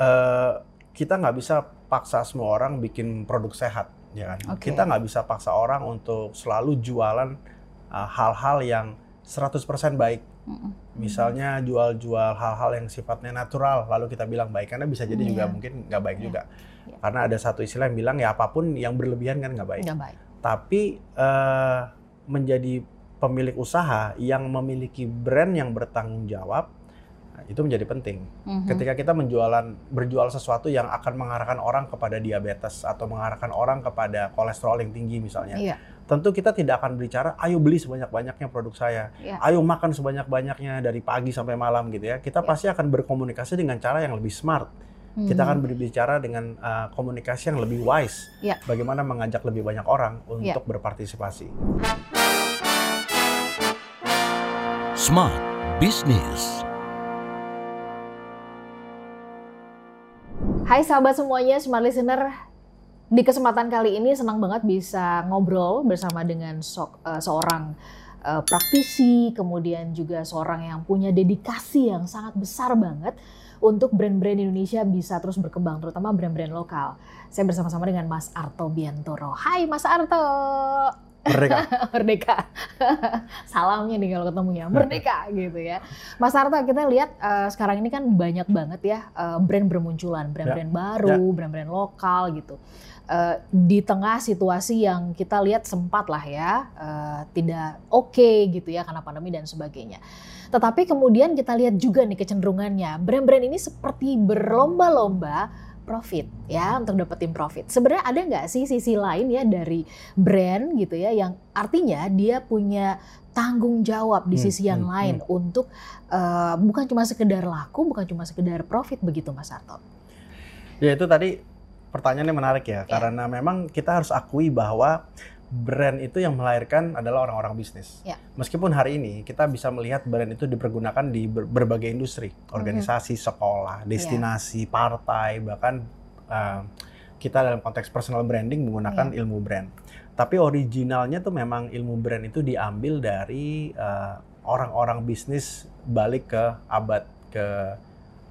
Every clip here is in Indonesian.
uh, kita nggak bisa paksa semua orang bikin produk sehat, ya kan? Oke. Kita nggak bisa paksa orang untuk selalu jualan uh, hal-hal yang 100% baik. Misalnya jual-jual hal-hal yang sifatnya natural, lalu kita bilang baik, karena bisa jadi juga Iya. mungkin nggak baik Iya. juga. Iya. Karena ada satu istilah yang bilang ya apa pun yang berlebihan kan nggak baik. Nggak baik. Tapi eh, menjadi pemilik usaha yang memiliki brand yang bertanggung jawab nah, itu menjadi penting. Mhm. Ketika kita menjualan berjual sesuatu yang akan mengarahkan orang kepada diabetes atau mengarahkan orang kepada kolesterol yang tinggi misalnya, Iya. tentu kita tidak akan berbicara ayo beli sebanyak-banyaknya produk saya, Iya. ayo makan sebanyak-banyaknya dari pagi sampai malam gitu ya. Kita Iya. pasti akan berkomunikasi dengan cara yang lebih smart. Kita Mhm. akan berbicara dengan uh, komunikasi yang lebih wise. Iya. Bagaimana mengajak lebih banyak orang Iya. untuk berpartisipasi. Smart Business. Hai sahabat semuanya, smart listener. Di kesempatan kali ini senang banget bisa ngobrol bersama dengan so- eh, seorang eh, praktisi, kemudian juga seorang yang punya dedikasi yang sangat besar banget untuk brand-brand Indonesia bisa terus berkembang, terutama brand-brand lokal. Saya bersama-sama dengan Mas Arto Biantoro. Hai Mas Arto, Merdeka. merdeka. Salamnya nih kalau ketemunya, merdeka gitu ya. Mas Arta, kita lihat eh, sekarang ini kan banyak banget ya eh, brand bermunculan, brand-brand baru, brand-brand lokal gitu. Eh, di tengah situasi yang kita lihat sempat lah ya eh, tidak oke gitu ya karena pandemi dan sebagainya. Tetapi kemudian kita lihat juga nih kecenderungannya, brand-brand ini seperti berlomba-lomba profit ya untuk dapetin profit. Sebenarnya ada nggak sih sisi lain ya dari brand gitu ya yang artinya dia punya tanggung jawab di Hmm, sisi yang hmm, lain untuk eh, bukan cuma sekedar laku, bukan cuma sekedar profit begitu Mas Arto. Ya itu tadi pertanyaannya menarik ya, Ya. karena memang kita harus akui bahwa brand itu yang melahirkan adalah orang-orang bisnis. Ya. Meskipun hari ini kita bisa melihat brand itu dipergunakan di ber- berbagai industri, organisasi, sekolah, destinasi, partai, bahkan uh, kita dalam konteks personal branding menggunakan ilmu brand. Tapi originalnya tuh memang ilmu brand itu diambil dari uh, orang-orang bisnis balik ke abad ke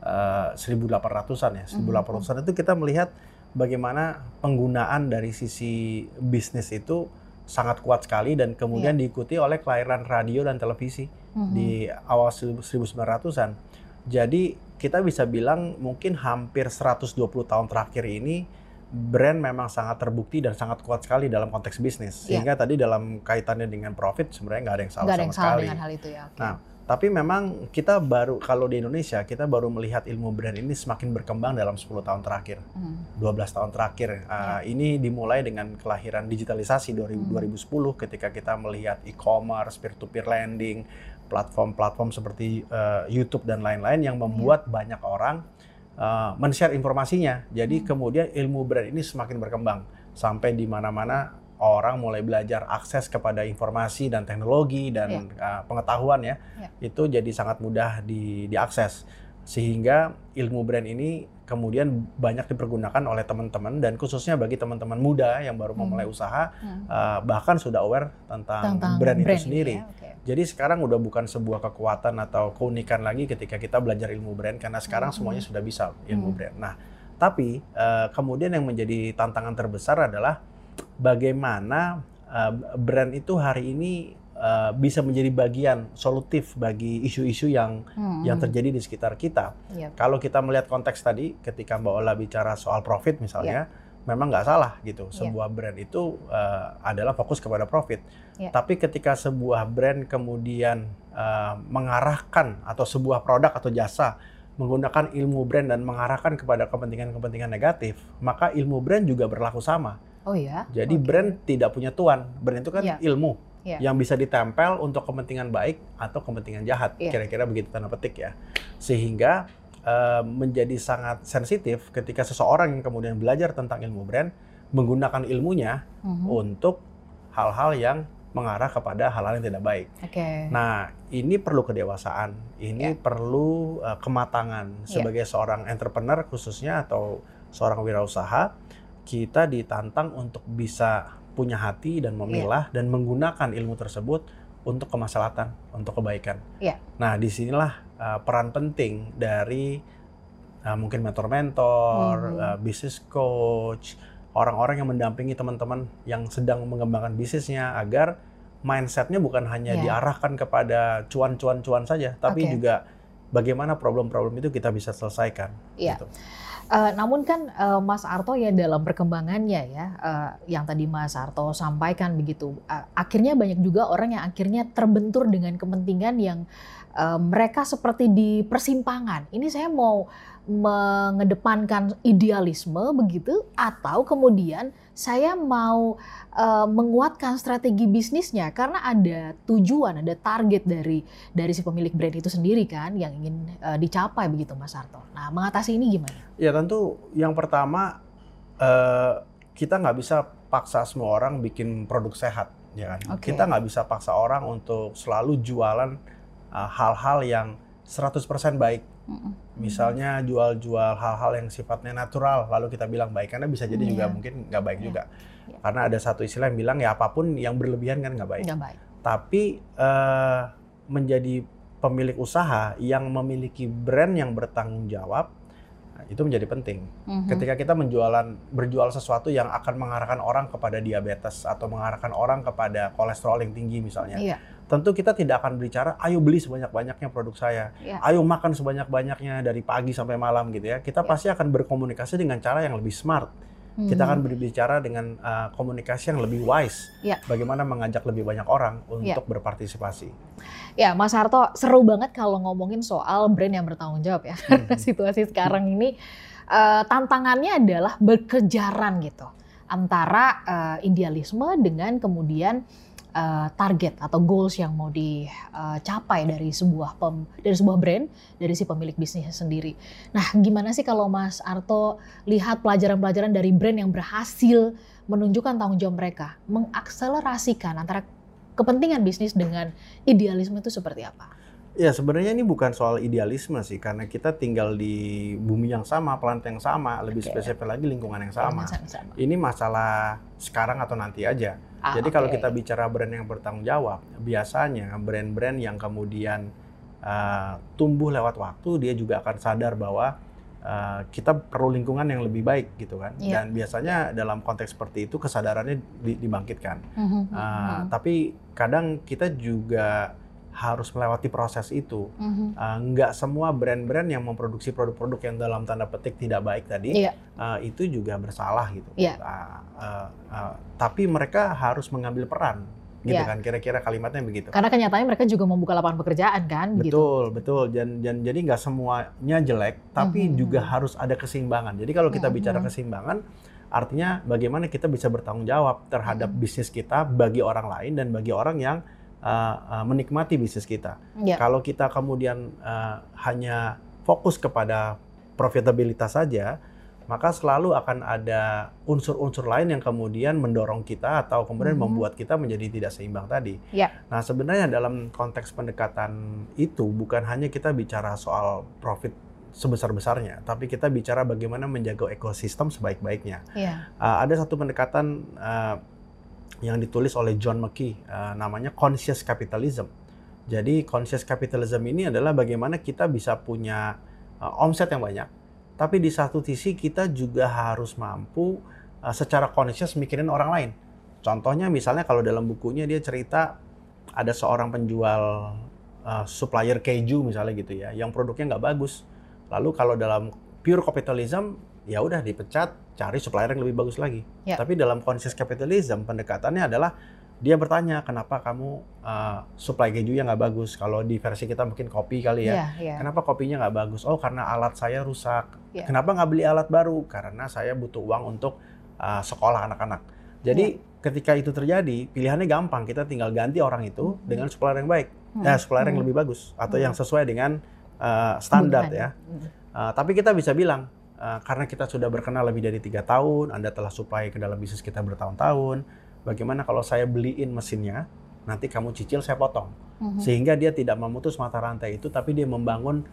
uh, 1800-an ya. 1800-an itu kita melihat bagaimana penggunaan dari sisi bisnis itu sangat kuat sekali dan kemudian diikuti oleh kelahiran radio dan televisi Mhm. di awal 1900-an. Jadi kita bisa bilang mungkin hampir 120 tahun terakhir ini brand memang sangat terbukti dan sangat kuat sekali dalam konteks bisnis. Iya. Sehingga tadi dalam kaitannya dengan profit sebenarnya nggak ada yang salah Nggak ada sama yang salah sekali. dengan hal itu ya. oke. Nah, Tapi memang kita baru kalau di Indonesia kita baru melihat ilmu brand ini semakin berkembang dalam 10 tahun terakhir, Hmm. 12 tahun terakhir. Uh, Ini dimulai dengan kelahiran digitalisasi 2000 Hmm. 2010 ketika kita melihat e-commerce, peer-to-peer lending, platform-platform seperti uh, YouTube dan lain-lain yang membuat banyak orang uh, men-share informasinya. Jadi Hmm. kemudian ilmu brand ini semakin berkembang sampai di mana-mana orang mulai belajar akses kepada informasi dan teknologi dan uh, pengetahuan ya. Ya. Itu jadi sangat mudah di diakses. Sehingga ilmu brand ini kemudian banyak dipergunakan oleh teman-teman dan khususnya bagi teman-teman muda yang baru Hmm. memulai usaha Hmm. uh, bahkan sudah aware tentang, Tentang brand, itu brand sendiri. ya, oke. Jadi sekarang udah bukan sebuah kekuatan atau keunikan lagi ketika kita belajar ilmu brand karena sekarang Hmm. semuanya sudah bisa ilmu Hmm. brand. Nah, tapi eh, kemudian yang menjadi tantangan terbesar adalah bagaimana eh, brand itu hari ini eh, bisa menjadi bagian solutif bagi isu-isu yang Hmm. yang terjadi di sekitar kita. Iya. Kalau kita melihat konteks tadi, ketika Mbak Ola bicara soal profit misalnya, memang nggak salah gitu. Iya. Sebuah brand itu eh, adalah fokus kepada profit. Iya. Tapi ketika sebuah brand kemudian eh, mengarahkan atau sebuah produk atau jasa menggunakan ilmu brand dan mengarahkan kepada kepentingan-kepentingan negatif, maka ilmu brand juga berlaku sama. Oh ya. Jadi Oke. brand tidak punya tuan. Brand itu kan Iya. ilmu Iya. yang bisa ditempel untuk kepentingan baik atau kepentingan jahat. Iya. Kira-kira begitu tanda petik ya. Sehingga eh, menjadi sangat sensitif ketika seseorang yang kemudian belajar tentang ilmu brand menggunakan ilmunya Mhm. untuk hal-hal yang mengarah kepada hal-hal yang tidak baik. Oke. Nah, ini perlu kedewasaan, ini Ya. perlu uh, kematangan Ya. sebagai seorang entrepreneur khususnya atau seorang wirausaha, kita ditantang untuk bisa punya hati dan memilah dan menggunakan ilmu tersebut untuk kemaslahatan, untuk kebaikan. Ya. Nah, di sinilah uh, peran penting dari uh, mungkin mentor-mentor, Mhm. uh, business coach, orang-orang yang mendampingi teman-teman yang sedang mengembangkan bisnisnya agar mindsetnya bukan hanya Ya. diarahkan kepada cuan-cuan-cuan saja, tapi Oke. juga bagaimana problem-problem itu kita bisa selesaikan. Iya. gitu. Eh, namun kan eh, Mas Arto ya dalam perkembangannya ya, eh, yang tadi Mas Arto sampaikan begitu, eh, akhirnya banyak juga orang yang akhirnya terbentur dengan kepentingan yang eh, mereka seperti di persimpangan. Ini saya mau mengedepankan idealisme begitu, atau kemudian saya mau eh, menguatkan strategi bisnisnya karena ada tujuan, ada target dari dari si pemilik brand itu sendiri kan yang ingin eh, dicapai begitu Mas Arto. Nah mengatasi ini gimana? Ya tentu yang pertama eh, kita nggak bisa paksa semua orang bikin produk sehat, ya kan? Oke. Kita nggak bisa paksa orang untuk selalu jualan eh, hal-hal yang 100% baik. Misalnya jual-jual hal-hal yang sifatnya natural, lalu kita bilang baik, karena bisa jadi juga Iya. mungkin nggak baik Iya. juga. Iya. Karena ada satu istilah yang bilang ya apa pun yang berlebihan kan nggak baik. Nggak baik. Tapi eh, menjadi pemilik usaha yang memiliki brand yang bertanggung jawab itu menjadi penting. Mhm. Ketika kita menjualan berjual sesuatu yang akan mengarahkan orang kepada diabetes atau mengarahkan orang kepada kolesterol yang tinggi misalnya, Iya. tentu kita tidak akan berbicara ayo beli sebanyak-banyaknya produk saya, Iya. ayo makan sebanyak-banyaknya dari pagi sampai malam gitu ya. Kita Iya. pasti akan berkomunikasi dengan cara yang lebih smart. Kita Mhm. akan berbicara dengan uh, komunikasi yang lebih wise. Iya. Bagaimana mengajak lebih banyak orang untuk berpartisipasi. Ya, Mas Harto, seru banget kalau ngomongin soal brand yang bertanggung jawab ya. Karena Mhm. situasi sekarang ini eh, tantangannya adalah berkejaran gitu antara eh, idealisme dengan kemudian eh, target atau goals yang mau dicapai dari sebuah pem, dari sebuah brand dari si pemilik bisnisnya sendiri. Nah, gimana sih kalau Mas Arto lihat pelajaran-pelajaran dari brand yang berhasil menunjukkan tanggung jawab mereka, mengakselerasikan antara kepentingan bisnis dengan idealisme itu seperti apa? Ya sebenarnya ini bukan soal idealisme sih, karena kita tinggal di bumi yang sama, planet yang sama, lebih Oke. spesifik lagi lingkungan yang sama. Sama-sama. Ini masalah sekarang atau nanti aja. Ah, Jadi kalau oke. kita bicara brand yang bertanggung jawab, biasanya brand-brand yang kemudian uh, tumbuh lewat waktu, dia juga akan sadar bahwa uh, kita perlu lingkungan yang lebih baik gitu kan. Iya. Dan biasanya dalam konteks seperti itu kesadarannya di- dibangkitkan. Mhm, Uh, mhm, Tapi kadang kita juga harus melewati proses itu. mhm. Uh, nggak semua brand-brand yang memproduksi produk-produk yang dalam tanda petik tidak baik tadi Iya. uh, itu juga bersalah gitu. Iya. Uh, uh, uh, tapi mereka harus mengambil peran, gitu Iya. kan? Kira-kira kalimatnya begitu. Karena kenyataannya mereka juga membuka lapangan pekerjaan kan. Betul, betul. Dan, dan jadi nggak semuanya jelek, tapi Mhm. juga harus ada keseimbangan. Jadi kalau kita Mhm. bicara keseimbangan, artinya bagaimana kita bisa bertanggung jawab terhadap Mhm. bisnis kita bagi orang lain dan bagi orang yang uh, uh, menikmati bisnis kita. Iya. Kalau kita kemudian uh, hanya fokus kepada profitabilitas saja, maka selalu akan ada unsur-unsur lain yang kemudian mendorong kita atau kemudian Mhm. membuat kita menjadi tidak seimbang tadi. Iya. Nah, sebenarnya dalam konteks pendekatan itu bukan hanya kita bicara soal profit sebesar-besarnya, tapi kita bicara bagaimana menjaga ekosistem sebaik-baiknya. Iya. Uh, ada satu pendekatan uh, yang ditulis oleh John McKee, uh, namanya conscious capitalism. Jadi conscious capitalism ini adalah bagaimana kita bisa punya uh, omset yang banyak, tapi di satu sisi kita juga harus mampu uh, secara conscious mikirin orang lain. Contohnya misalnya kalau dalam bukunya dia cerita ada seorang penjual uh, supplier keju misalnya gitu ya, yang produknya nggak bagus. Lalu kalau dalam pure capitalism ya udah dipecat, cari supplier yang lebih bagus lagi. Ya. Tapi dalam conscious capitalism pendekatannya adalah dia bertanya kenapa kamu uh, supply kejunya nggak bagus? Kalau di versi kita mungkin kopi kali ya. Iya, iya. Kenapa kopinya nggak bagus? Oh karena alat saya rusak. Iya. Kenapa nggak beli alat baru? Karena saya butuh uang untuk uh, sekolah anak-anak. Jadi Iya. ketika itu terjadi, pilihannya gampang. Kita tinggal ganti orang itu Mhm. dengan supplier yang baik, Hmm, eh, supplier yang hmm. lebih bagus atau Hmm. yang sesuai dengan uh, standar ya. Hmm. Uh, tapi kita bisa bilang uh, karena kita sudah berkenal lebih dari tiga tahun, Anda telah supply ke dalam bisnis kita bertahun-tahun. Bagaimana kalau saya beliin mesinnya, nanti kamu cicil saya potong Mhm. sehingga dia tidak memutus mata rantai itu tapi dia membangun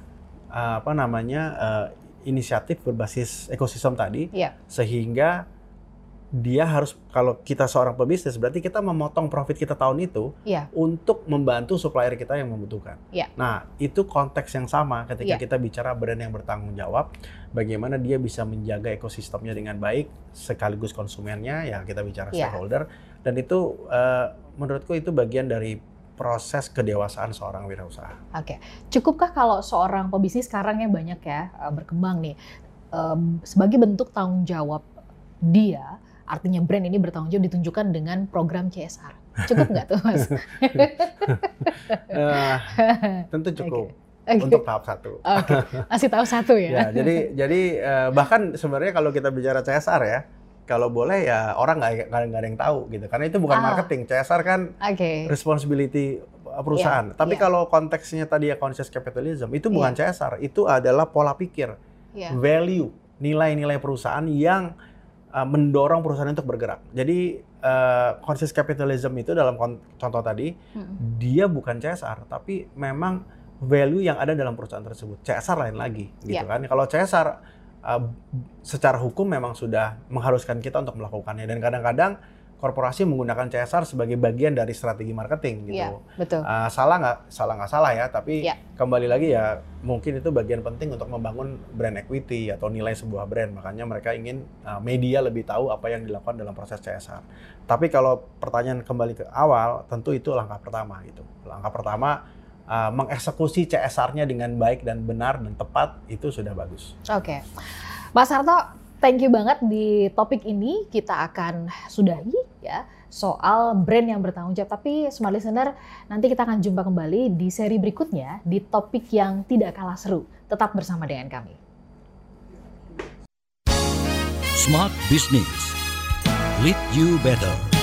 uh, apa namanya uh, inisiatif berbasis ekosistem tadi Iya. sehingga dia harus kalau kita seorang pebisnis berarti kita memotong profit kita tahun itu Iya. untuk membantu supplier kita yang membutuhkan. Iya. Nah, itu konteks yang sama ketika Iya. kita bicara brand yang bertanggung jawab, bagaimana dia bisa menjaga ekosistemnya dengan baik sekaligus konsumennya ya kita bicara Iya. stakeholder dan itu eh, menurutku itu bagian dari proses kedewasaan seorang wirausaha. Oke, cukupkah kalau seorang pebisnis sekarang yang banyak ya eh, berkembang nih em, sebagai bentuk tanggung jawab dia, artinya brand ini bertanggung jawab ditunjukkan dengan program CSR. Cukup nggak tuh mas? Eh, tentu cukup Oke. untuk tahap satu. Oke, masih tahu satu Ya, ya. jadi jadi eh, bahkan sebenarnya kalau kita bicara CSR ya, kalau boleh ya orang nggak ada yang tahu gitu, karena itu bukan Ah. marketing. CSR kan Oke, responsibility uh, perusahaan. Tapi iya. kalau konteksnya tadi ya conscious capitalism, itu bukan CSR, itu adalah pola pikir, ya. value, nilai-nilai perusahaan yang uh, mendorong perusahaan untuk bergerak. Jadi uh, conscious capitalism itu dalam contoh tadi, Mm. dia bukan CSR, tapi memang value yang ada dalam perusahaan tersebut. CSR lain lagi, gitu Iya. kan? Kalau CSR uh, secara hukum memang sudah mengharuskan kita untuk melakukannya dan kadang-kadang korporasi menggunakan CSR sebagai bagian dari strategi marketing gitu. Iya, betul. Uh, salah nggak? Salah nggak salah ya, tapi Iya. kembali lagi ya mungkin itu bagian penting untuk membangun brand equity atau nilai sebuah brand. Makanya mereka ingin uh, media lebih tahu apa yang dilakukan dalam proses CSR. Tapi kalau pertanyaan kembali ke awal, tentu itu langkah pertama gitu. Langkah pertama uh, mengeksekusi CSR-nya dengan baik dan benar dan tepat itu sudah bagus. Oke, Mas Harto, thank you banget di topik ini kita akan sudahi ya soal brand yang bertanggung jawab. Tapi smart listener, nanti kita akan jumpa kembali di seri berikutnya di topik yang tidak kalah seru. Tetap bersama dengan kami. Smart Business. Lead you better.